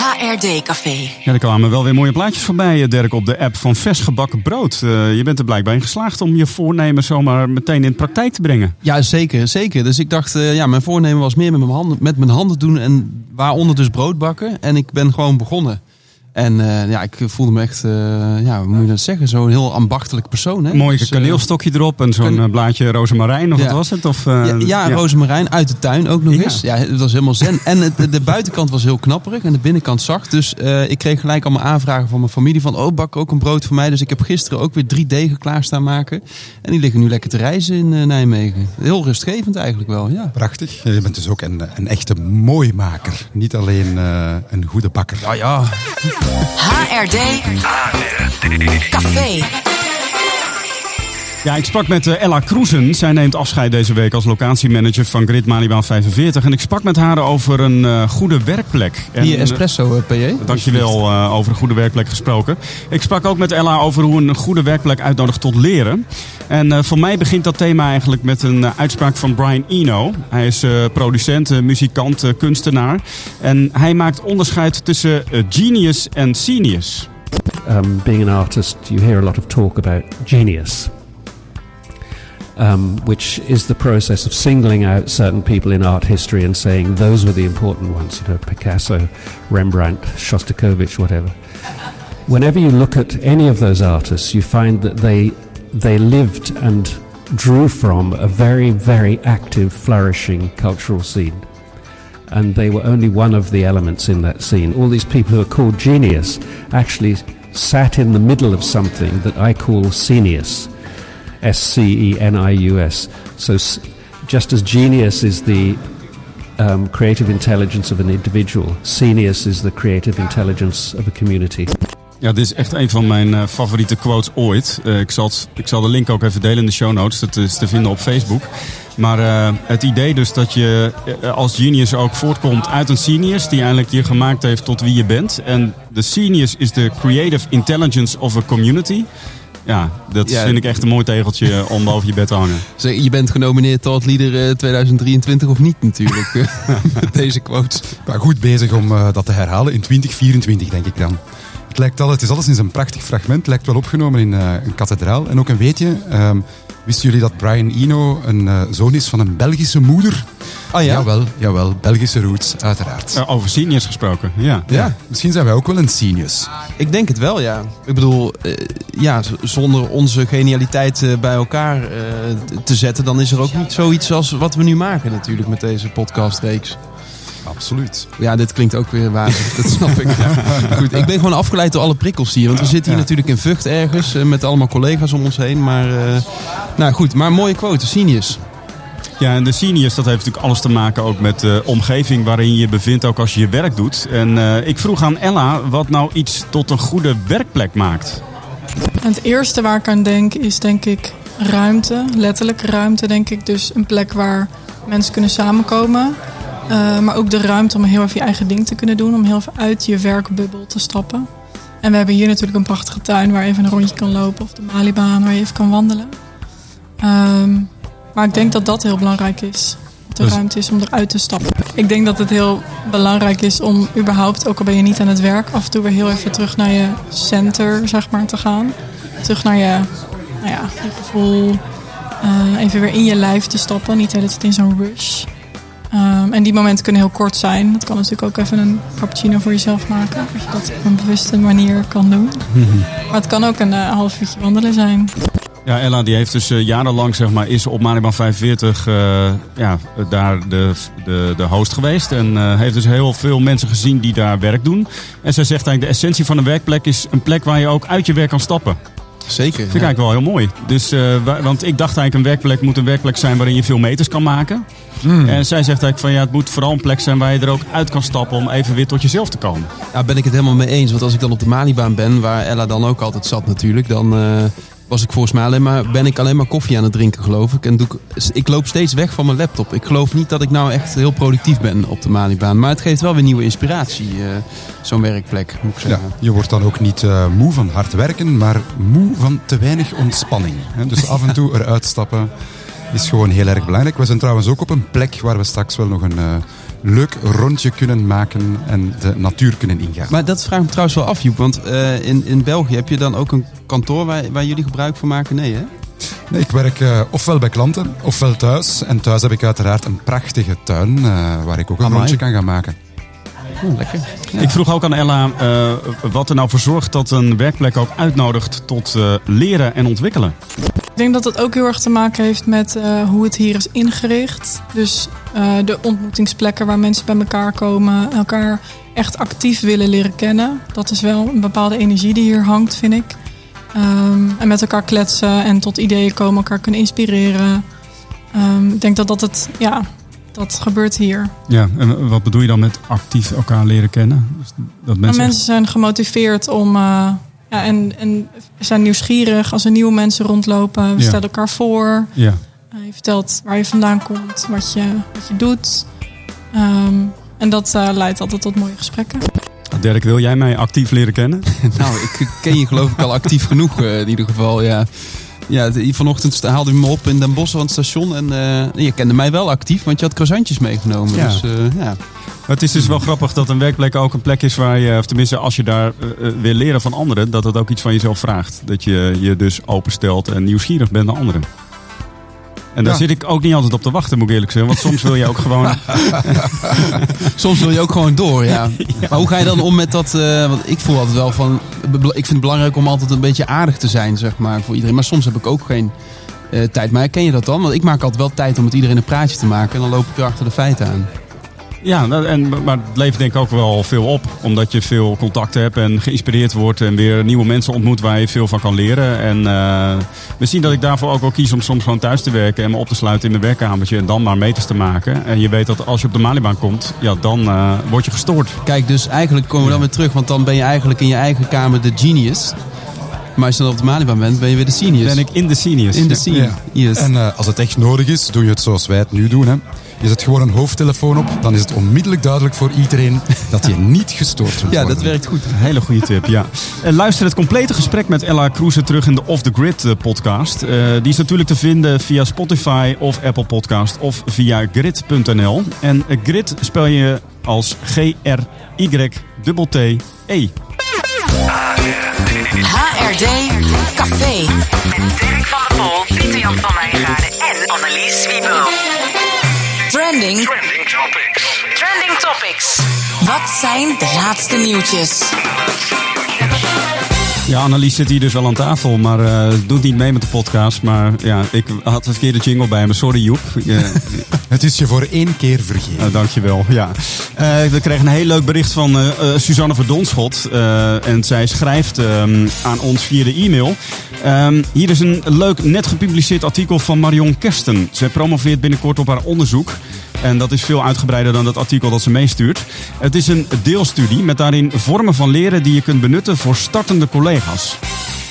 HRD Café. Ja, er kwamen wel weer mooie plaatjes voorbij, eh, Dirk, op de app van vers gebakken brood. Eh, je bent er blijkbaar in geslaagd om je voornemen zomaar meteen in praktijk te brengen. Ja, zeker, zeker. Dus ik dacht, eh, ja, mijn voornemen was meer met mijn handen, met mijn handen doen en waaronder dus brood bakken. En ik ben gewoon begonnen. En eh, ja, ik voelde me echt, eh, ja, hoe moet je dat zeggen, zo'n heel ambachtelijk persoon. Hè? Mooi Dus, kaneelstokje erop en zo'n kan- eh, blaadje rozemarijn, of Ja. wat was het? Of, eh, ja, ja, rozemarijn uit de tuin ook nog Ja. eens. Ja, het was helemaal zen. En het, de buitenkant was heel knapperig en de binnenkant zacht. Dus eh, ik kreeg gelijk allemaal aanvragen van mijn familie van... oh, bak ook een brood voor mij. Dus ik heb gisteren ook weer drie degen klaar staan maken. En die liggen nu lekker te reizen in Nijmegen. Heel rustgevend eigenlijk wel, ja. Prachtig. Je bent dus ook een, een echte mooimaker. Niet alleen eh, een goede bakker. Ja, ja. HRD Café. Ja, ik sprak met eh, Ella Kroesen. Zij neemt afscheid deze week als locatiemanager van Grid Malibaan 45. En ik sprak met haar over een eh, goede werkplek. En, Hier eh, espresso, eh, PJ. Dankjewel eh over een goede werkplek gesproken. Ik sprak ook met Ella over hoe een goede werkplek uitnodigt tot leren. En eh, voor mij begint dat thema eigenlijk met een eh, uitspraak van Brian Eno. Hij is eh, producent, muzikant, kunstenaar. En hij maakt onderscheid tussen genius en senius. um, being an artist, you hear a lot of talk about genius, um, which is the process of singling out certain people in art history and saying those were the important ones, you know, Picasso, Rembrandt, Shostakovich, whatever. Whenever you look at any of those artists, you find that they they lived and drew from a very, very active, flourishing cultural scene and they were only one of the elements in that scene. All these people who are called genius actually sat in the middle of something that I call senius. S C E N I U S. So, just as genius is the um, creative intelligence of an individual, senius is the creative intelligence of a community. Ja, dit is echt een van mijn eh, favoriete quotes ooit. Eh, ik, zal het- ik zal de link ook even delen in de show notes. Dat is te vinden op Facebook. Maar eh, het idee dus dat je als genius ook voortkomt uit een senius... die eigenlijk je gemaakt heeft tot wie je bent. En de senius is de creative intelligence of a community. Ja, dat Ja. vind ik echt een mooi tegeltje om boven je bed te hangen. Zeg, Je bent genomineerd tot Leader eh, 2023 of niet natuurlijk. Met Deze quote. Maar goed bezig om dat te herhalen in 2024, denk ik dan. Het, lijkt al, het is alles in een prachtig fragment. Het lijkt wel opgenomen in eh, een kathedraal. En ook een weetje. ehm, wisten jullie dat Brian Eno een eh, zoon is van een Belgische moeder? Ah ja? Jawel, jawel. Belgische roots, uiteraard. Over seniors gesproken, ja. Ja, misschien zijn wij ook wel een senius. Ik denk het wel, ja. Ik bedoel, eh, ja, zonder onze genialiteit eh, bij elkaar eh, te zetten, dan is er ook niet zoiets als wat we nu maken natuurlijk met deze podcastreeks. Absoluut. Ja, dit klinkt ook weer wazig, dat snap ik. Goed, ik ben gewoon afgeleid door alle prikkels hier. Want we zitten hier natuurlijk in Vught ergens eh, met allemaal collega's om ons heen. Maar, eh, nou goed, maar mooie quote, Sinius. Ja, en de seniors, dat heeft natuurlijk alles te maken ook met de omgeving waarin je je bevindt, ook als je je werk doet. En eh, ik vroeg aan Ella wat nou iets tot een goede werkplek maakt. En het eerste waar ik aan denk is denk ik ruimte. Letterlijk ruimte denk ik. Dus een plek waar mensen kunnen samenkomen. Eh, maar ook de ruimte om heel even je eigen ding te kunnen doen. Om heel even uit je werkbubbel te stappen. En we hebben hier natuurlijk een prachtige tuin waar je even een rondje kan lopen. Of de Malibaan waar je even kan wandelen. Ehm, maar ik denk dat dat heel belangrijk is. Dat er Dus- ruimte is om eruit te stappen. Ik denk dat het heel belangrijk is om überhaupt, ook al ben je niet aan het werk, af en toe weer heel even terug naar je center zeg maar, te gaan. Terug naar je, nou ja, je gevoel. Eh, even weer in je lijf te stappen. Niet de hele tijd in zo'n rush. Ehm, en die momenten kunnen heel kort zijn. Dat kan natuurlijk ook even een cappuccino voor jezelf maken. Als je dat op een bewuste manier kan doen. Maar het kan ook een eh, half uurtje wandelen zijn. Ja, Ella die heeft dus eh, jarenlang, zeg maar, is op Maribaan 45 eh, ja, daar de, de, de host geweest. En heeft dus heel veel mensen gezien die daar werk doen. En zij zegt eigenlijk, de essentie van een werkplek is een plek waar je ook uit je werk kan stappen. Zeker. Vind ik eigenlijk wel heel mooi. Dus, eh, wa- want ik dacht eigenlijk een werkplek moet een werkplek zijn waarin je veel meters kan maken. En zij zegt eigenlijk van ja, het moet vooral een plek zijn waar je er ook uit kan stappen om even weer tot jezelf te komen. Ja, ben ik het helemaal mee eens. Want als ik dan op de Malibaan ben, waar Ella dan ook altijd zat natuurlijk, dan, eh, was ik volgens mij alleen maar, ben ik alleen maar koffie aan het drinken, geloof ik. En doe ik, ik loop steeds weg van mijn laptop. Ik geloof niet dat ik nou echt heel productief ben op de Malibaan. Maar het geeft wel weer nieuwe inspiratie, eh, zo'n werkplek, moet ik Ja, zeggen. je wordt dan ook niet eh, moe van hard werken, maar moe van te weinig ontspanning. hè. Dus af en toe eruit stappen is gewoon heel erg belangrijk. We zijn trouwens ook op een plek waar we straks wel nog een eh, leuk rondje kunnen maken en de natuur kunnen ingaan. Maar dat vraag ik me trouwens wel af, Joep. Want eh, in, in België heb je dan ook een kantoor waar, waar jullie gebruik van maken? Nee, hè? Nee, ik werk eh, ofwel bij klanten, ofwel thuis. En thuis heb ik uiteraard een prachtige tuin eh, waar ik ook een Amai. rondje kan gaan maken. Oh, lekker. Ik vroeg ook aan Ella eh, wat er nou voor zorgt dat een werkplek ook uitnodigt tot eh, leren en ontwikkelen. Ik denk dat dat ook heel erg te maken heeft met eh, hoe het hier is ingericht. Dus eh, de ontmoetingsplekken waar mensen bij elkaar komen, elkaar echt actief willen leren kennen. Dat is wel een bepaalde energie die hier hangt, vind ik. Ehm, en met elkaar kletsen en tot ideeën komen, elkaar kunnen inspireren. Ehm, ik denk dat dat het, ja, dat gebeurt hier. Ja, en wat bedoel je dan met actief elkaar leren kennen? Dus dat mensen zijn gemotiveerd om. eh, ja, en, en zijn nieuwsgierig als er nieuwe mensen rondlopen. We Ja. stellen elkaar voor. Ja. Eh, je vertelt waar je vandaan komt, wat je, wat je doet. Ehm, en dat eh, leidt altijd tot mooie gesprekken. Dirk, wil jij mij actief leren kennen? Nou, ik ken je geloof ik al actief genoeg eh, in ieder geval, ja. Ja, vanochtend haalde je me op in Den Bosch aan het station. En eh, je kende mij wel actief, want je had croissantjes meegenomen. Ja. Dus, eh, ja. Het is dus wel grappig dat een werkplek ook een plek is waar je, of tenminste als je daar eh, eh, wil leren van anderen, dat het ook iets van jezelf vraagt. Dat je je dus openstelt en nieuwsgierig bent naar anderen. En daar Ja. zit ik ook niet altijd op te wachten, moet ik eerlijk zeggen. Want soms wil je ook gewoon... Soms wil je ook gewoon door, ja. Maar hoe ga je dan om met dat... eh, want ik voel altijd wel van... Ik vind het belangrijk om altijd een beetje aardig te zijn, zeg maar, voor iedereen. Maar soms heb ik ook geen tijd. Maar ken je dat dan? Want ik maak altijd wel tijd om met iedereen een praatje te maken. En dan loop ik weer achter de feiten aan. Ja, en, maar het levert denk ik ook wel veel op. Omdat je veel contacten hebt en geïnspireerd wordt. En weer nieuwe mensen ontmoet waar je veel van kan leren. En eh misschien dat ik daarvoor ook wel kies om soms gewoon thuis te werken. En me op te sluiten in mijn werkkamertje. En dan maar meters te maken. En je weet dat als je op de Malibaan komt, ja, dan eh, word je gestoord. Kijk, dus eigenlijk komen we dan weer terug. Want dan ben je eigenlijk in je eigen kamer de genius. Maar als je dan op de Malibaan bent, ben je weer de seniors. Ben ik in de seniors. in de Ja. scene. Ja. Yes. En eh, als het echt nodig is, doe je het zoals wij het nu doen. Hè. Je zet gewoon een hoofdtelefoon op, dan is het onmiddellijk duidelijk voor iedereen dat je niet gestoord wilt ja, dat werkt goed. Hele goede tip, ja. En luister het complete gesprek met Ella Kroeze terug in de Off The Grid eh, podcast. Eh, die is natuurlijk te vinden via Spotify of Apple Podcast of via grid.nl. En eh, grid spel je als G-R-Y-T-T-E. HRD Café. Met Dirk van der Pol, Pieter Jan van Wijngaarden en Annelies Wiebo. Trending. Trending Topics. Trending Topics. Wat zijn de laatste nieuwtjes? Ja, Annelies zit hier dus wel aan tafel, maar eh, doet niet mee met de podcast. Maar ja, ik had een verkeerde jingle bij me. Sorry Joep. Het is je voor één keer vergeten. Uh, dankjewel, ja. Eh, we kregen een heel leuk bericht van eh, Suzanne Verdonschot. En zij schrijft ehm, aan ons via de e-mail. Ehm, hier is een leuk, net gepubliceerd artikel van Marion Kersten. Zij promoveert binnenkort op haar onderzoek. En dat is veel uitgebreider dan het artikel dat ze meestuurt. Het is een deelstudie met daarin vormen van leren die je kunt benutten voor startende collega's.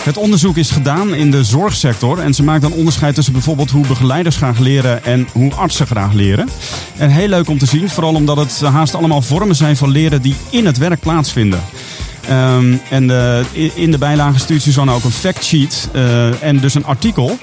Het onderzoek is gedaan in de zorgsector en ze maakt dan onderscheid tussen bijvoorbeeld hoe begeleiders graag leren en hoe artsen graag leren. En heel leuk om te zien, vooral omdat het haast allemaal vormen zijn van leren die in het werk plaatsvinden. Ehm, en eh, i- in de bijlage stuurt Suzanne ook een factsheet eh, en dus een artikel.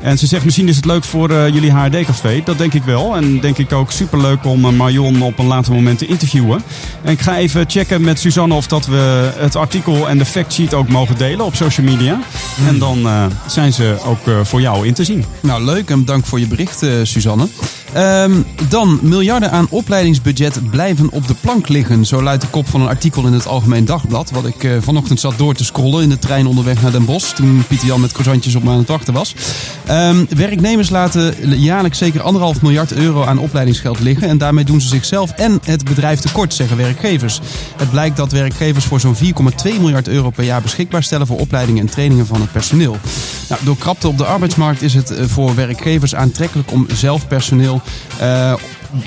En ze zegt misschien is het leuk voor eh, jullie HRD-café. Dat denk ik wel. En denk ik ook superleuk om eh, Marion op een later moment te interviewen. En ik ga even checken met Suzanne of dat we het artikel en de factsheet ook mogen delen op social media. En dan eh, zijn ze ook voor jou in te zien. Nou, leuk en bedankt voor je bericht, Suzanne. Ehm, dan, miljarden aan opleidingsbudget blijven op de plank liggen. Zo luidt de kop van een artikel in het Algemeen Dagblad. Wat ik vanochtend zat door te scrollen in de trein onderweg naar Den Bosch. Toen Pieter Jan met croissantjes op me aan het wachten was. Ehm, werknemers laten jaarlijks zeker anderhalf miljard euro aan opleidingsgeld liggen. En daarmee doen ze zichzelf en het bedrijf tekort, zeggen werkgevers. Het blijkt dat werkgevers voor zo'n 4,2 miljard euro per jaar beschikbaar stellen voor opleidingen en trainingen van het personeel. Nou, door krapte op de arbeidsmarkt is het eh, voor werkgevers aantrekkelijk om zelf personeel eh,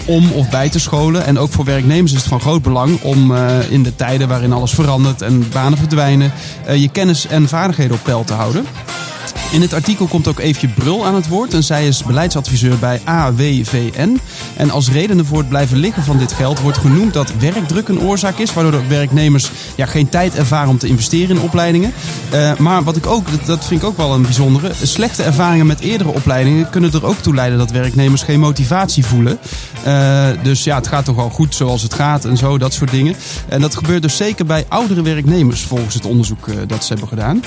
om of bij te scholen. En ook voor werknemers is het van groot belang om eh, in de tijden waarin alles verandert en banen verdwijnen, je kennis en vaardigheden op peil te houden. In het artikel komt ook Eefje Brul aan het woord en zij is beleidsadviseur bij AWVN. En als redenen voor het blijven liggen van dit geld wordt genoemd dat werkdruk een oorzaak is, waardoor de werknemers ja, geen tijd ervaren om te investeren in opleidingen. Eh, maar wat ik ook, dat, vind ik ook wel een bijzondere, slechte ervaringen met eerdere opleidingen kunnen er ook toe leiden dat werknemers geen motivatie voelen. Eh, dus ja, het gaat toch wel goed zoals het gaat en zo, dat soort dingen. En dat gebeurt dus zeker bij oudere werknemers volgens het onderzoek eh, dat ze hebben gedaan.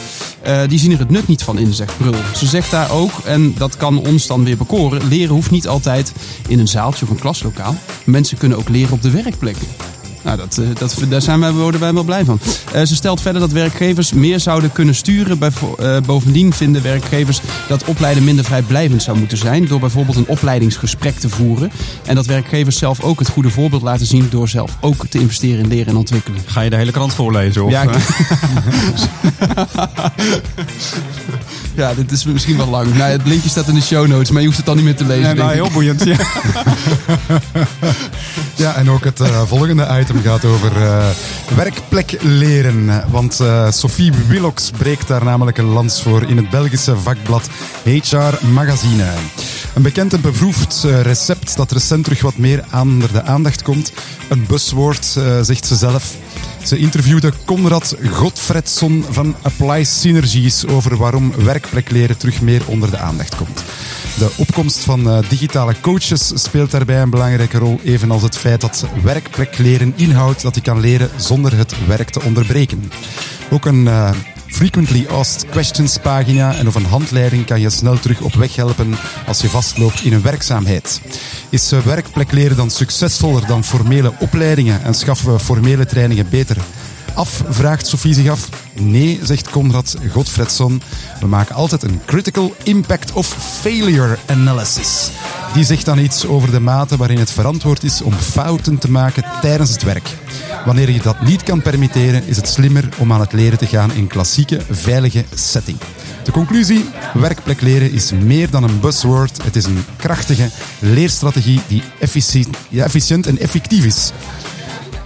Die zien er het nut niet van in, zegt Ze zegt daar ook, en dat kan ons dan weer bekoren, leren hoeft niet altijd in een zaaltje of een klaslokaal. Mensen kunnen ook leren op de werkplek. Nou, dat, eh, dat, daar zijn wij, worden wij wel blij van. Eh, ze stelt verder dat werkgevers meer zouden kunnen sturen. Bijvo- eh, bovendien vinden werkgevers dat opleiden minder vrijblijvend zou moeten zijn. Door bijvoorbeeld een opleidingsgesprek te voeren. En dat werkgevers zelf ook het goede voorbeeld laten zien. Door zelf ook te investeren in leren en ontwikkelen. Ga je de hele krant voorlezen? Of, Ja? Ja, dit is misschien wel lang. Nou, het linkje staat in de show notes, maar je hoeft het dan niet meer te lezen. Nee, denk nou, heel boeiend. Ja. Ja, en ook het volgende item gaat over eh, werkplek leren. Want eh, Sophie Willox breekt daar namelijk een lans voor in het Belgische vakblad HR Magazine. Een bekend en beproefd eh, recept dat recent terug wat meer onder de aandacht komt. Een buswoord, zegt ze zelf. Ze interviewde Conrad Godfredson van Apply Synergies over waarom werkplekleren terug meer onder de aandacht komt. De opkomst van eh, digitale coaches speelt daarbij een belangrijke rol, evenals het feit dat werkplekleren inhoudt dat je kan leren zonder het werk te onderbreken. Ook een eh, Frequently Asked Questions pagina en of een handleiding kan je snel terug op weg helpen als je vastloopt in een werkzaamheid. Is eh, werkplekleren dan succesvoller dan formele opleidingen en schaffen we formele trainingen beter af, vraagt Sophie zich af. Nee, zegt Conrad Godfredson. We maken altijd een critical impact of failure analysis. Die zegt dan iets over de mate waarin het verantwoord is om fouten te maken tijdens het werk. Wanneer je dat niet kan permitteren, is het slimmer om aan het leren te gaan in klassieke, veilige setting. De conclusie, werkplek leren is meer dan een buzzword. Het is een krachtige leerstrategie die efficiënt, en effectief is.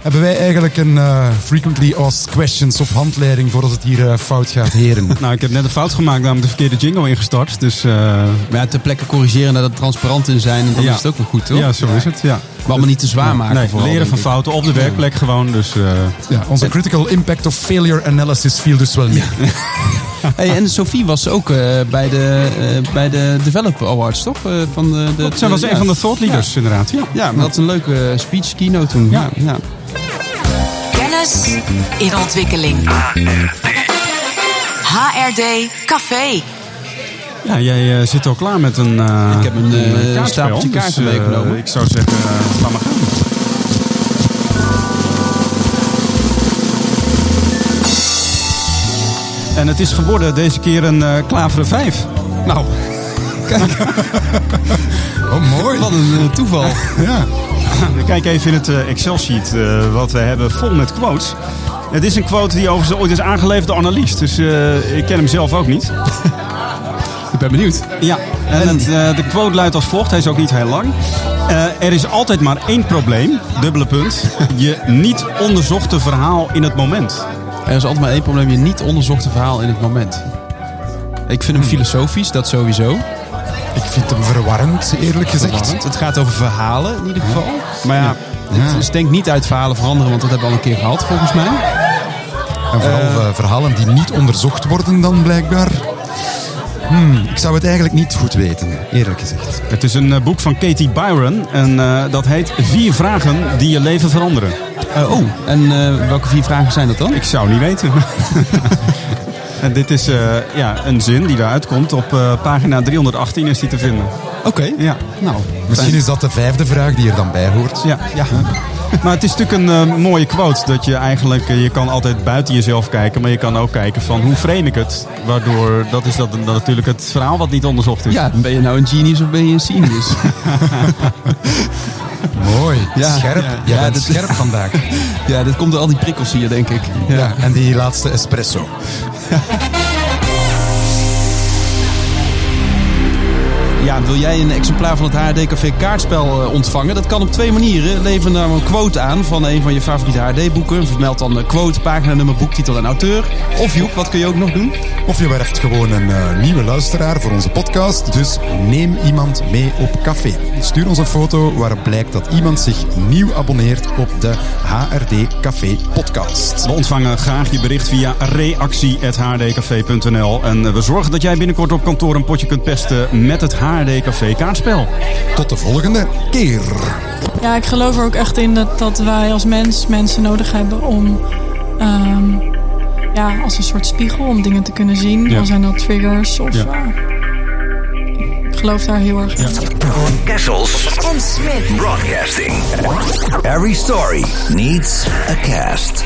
Hebben wij eigenlijk een eh, frequently asked questions of handleiding voor als het hier eh, fout gaat, heren? Nou, ik heb net een fout gemaakt, namelijk de verkeerde jingle ingestart. Dus eh, Maar ja, ter plekke corrigeren dat het transparant in zijn. En dan Ja. is het ook wel goed, toch? ja, zo is het. Ja. Maar allemaal niet te zwaar maken. Nee, vooral, leren van fouten op de werkplek gewoon. Dus eh, Ja, onze critical impact of failure analysis viel dus wel mee. Hey, en Sophie was ook eh, bij, de, eh, bij de Developer Awards, toch? Eh, van de, de, zij was een van de thought leaders, inderdaad. Ja. Ja, maar dat is een leuke speech keynote toen. Ja. Ja, Kennis in ontwikkeling. HRD Café. Ja, jij eh, zit al klaar met een. eh, Ik heb een, eh, kaartspel, stapeltje kaarten dus, eh, meegenomen. ik zou zeggen, uh, laat maar gaan. En het is geworden deze keer een eh klaveren 5. Nou, Oh, mooi. Wat een eh, toeval. Ja. kijk even in het eh, Excel-sheet wat we hebben vol met quotes. Het is een quote die overigens ooit is aangeleverd door Annelies. Dus ik ken hem zelf ook niet. Ik ben benieuwd. Ja, en het, de quote luidt als volgt. Hij is ook niet heel lang. Er is altijd maar één probleem, dubbele punt. Je niet onderzochte verhaal in het moment. Er is altijd maar één probleem. Je niet onderzochte verhaal in het moment. Ik vind hem filosofisch, dat sowieso. Ik vind hem verwarrend, eerlijk gezegd. Verwarrend. Het gaat over verhalen in ieder geval. Maar ja, Het is denk niet uit verhalen veranderen, want dat hebben we al een keer gehad volgens mij. En vooral eh, verhalen die niet onderzocht worden dan blijkbaar. Hmm, ik zou het eigenlijk niet goed weten, eerlijk gezegd. het is een eh, boek van Katie Byron. En eh, dat heet Vier vragen die je leven veranderen. oh, en eh, welke vier vragen zijn dat dan? Ik zou niet weten. en dit is eh, ja, een zin die eruit komt. Op eh, pagina 318 is die te vinden. Oké. Ja. Nou, Misschien is dat de vijfde vraag die er dan bij hoort. Ja, ja. Maar het is natuurlijk een eh, mooie quote. Dat je eigenlijk, eh, je kan altijd buiten jezelf kijken. Maar je kan ook kijken van hoe frame ik het. Waardoor, dat is dat, dat natuurlijk het verhaal wat niet onderzocht is. ja, ben je nou een genius of ben je een genius? Mooi. Ja, scherp. ja, ja, dit- scherp vandaag. ja, dit komt door al die prikkels hier, denk ik. Ja. en die laatste espresso. Ja, wil jij een exemplaar van het HRD Café kaartspel eh, ontvangen? Dat kan op twee manieren. Lever nou een quote aan van een van je favoriete HRD-boeken. Vermeld dan quote, pagina, nummer, boektitel en auteur. Of Joep, wat kun je ook nog doen? Of je werft gewoon een eh, nieuwe luisteraar voor onze podcast. Dus neem iemand mee op café. Stuur ons een foto waarop blijkt dat iemand zich nieuw abonneert op de HRD Café podcast. We ontvangen graag je bericht via reactie.hrdcafé.nl. En eh, we zorgen dat jij binnenkort op kantoor een potje kunt pesten met het HRD Café kaartspel. Tot de volgende keer. Ja, ik geloof er ook echt in dat, dat wij als mens mensen nodig hebben om... ehm, ja, als een soort spiegel om dingen te kunnen zien. Ja. Dan zijn dat triggers of... Ja. eh, ik geloof daar heel erg in. Kessels En Smit. Broadcasting. Every story needs a cast.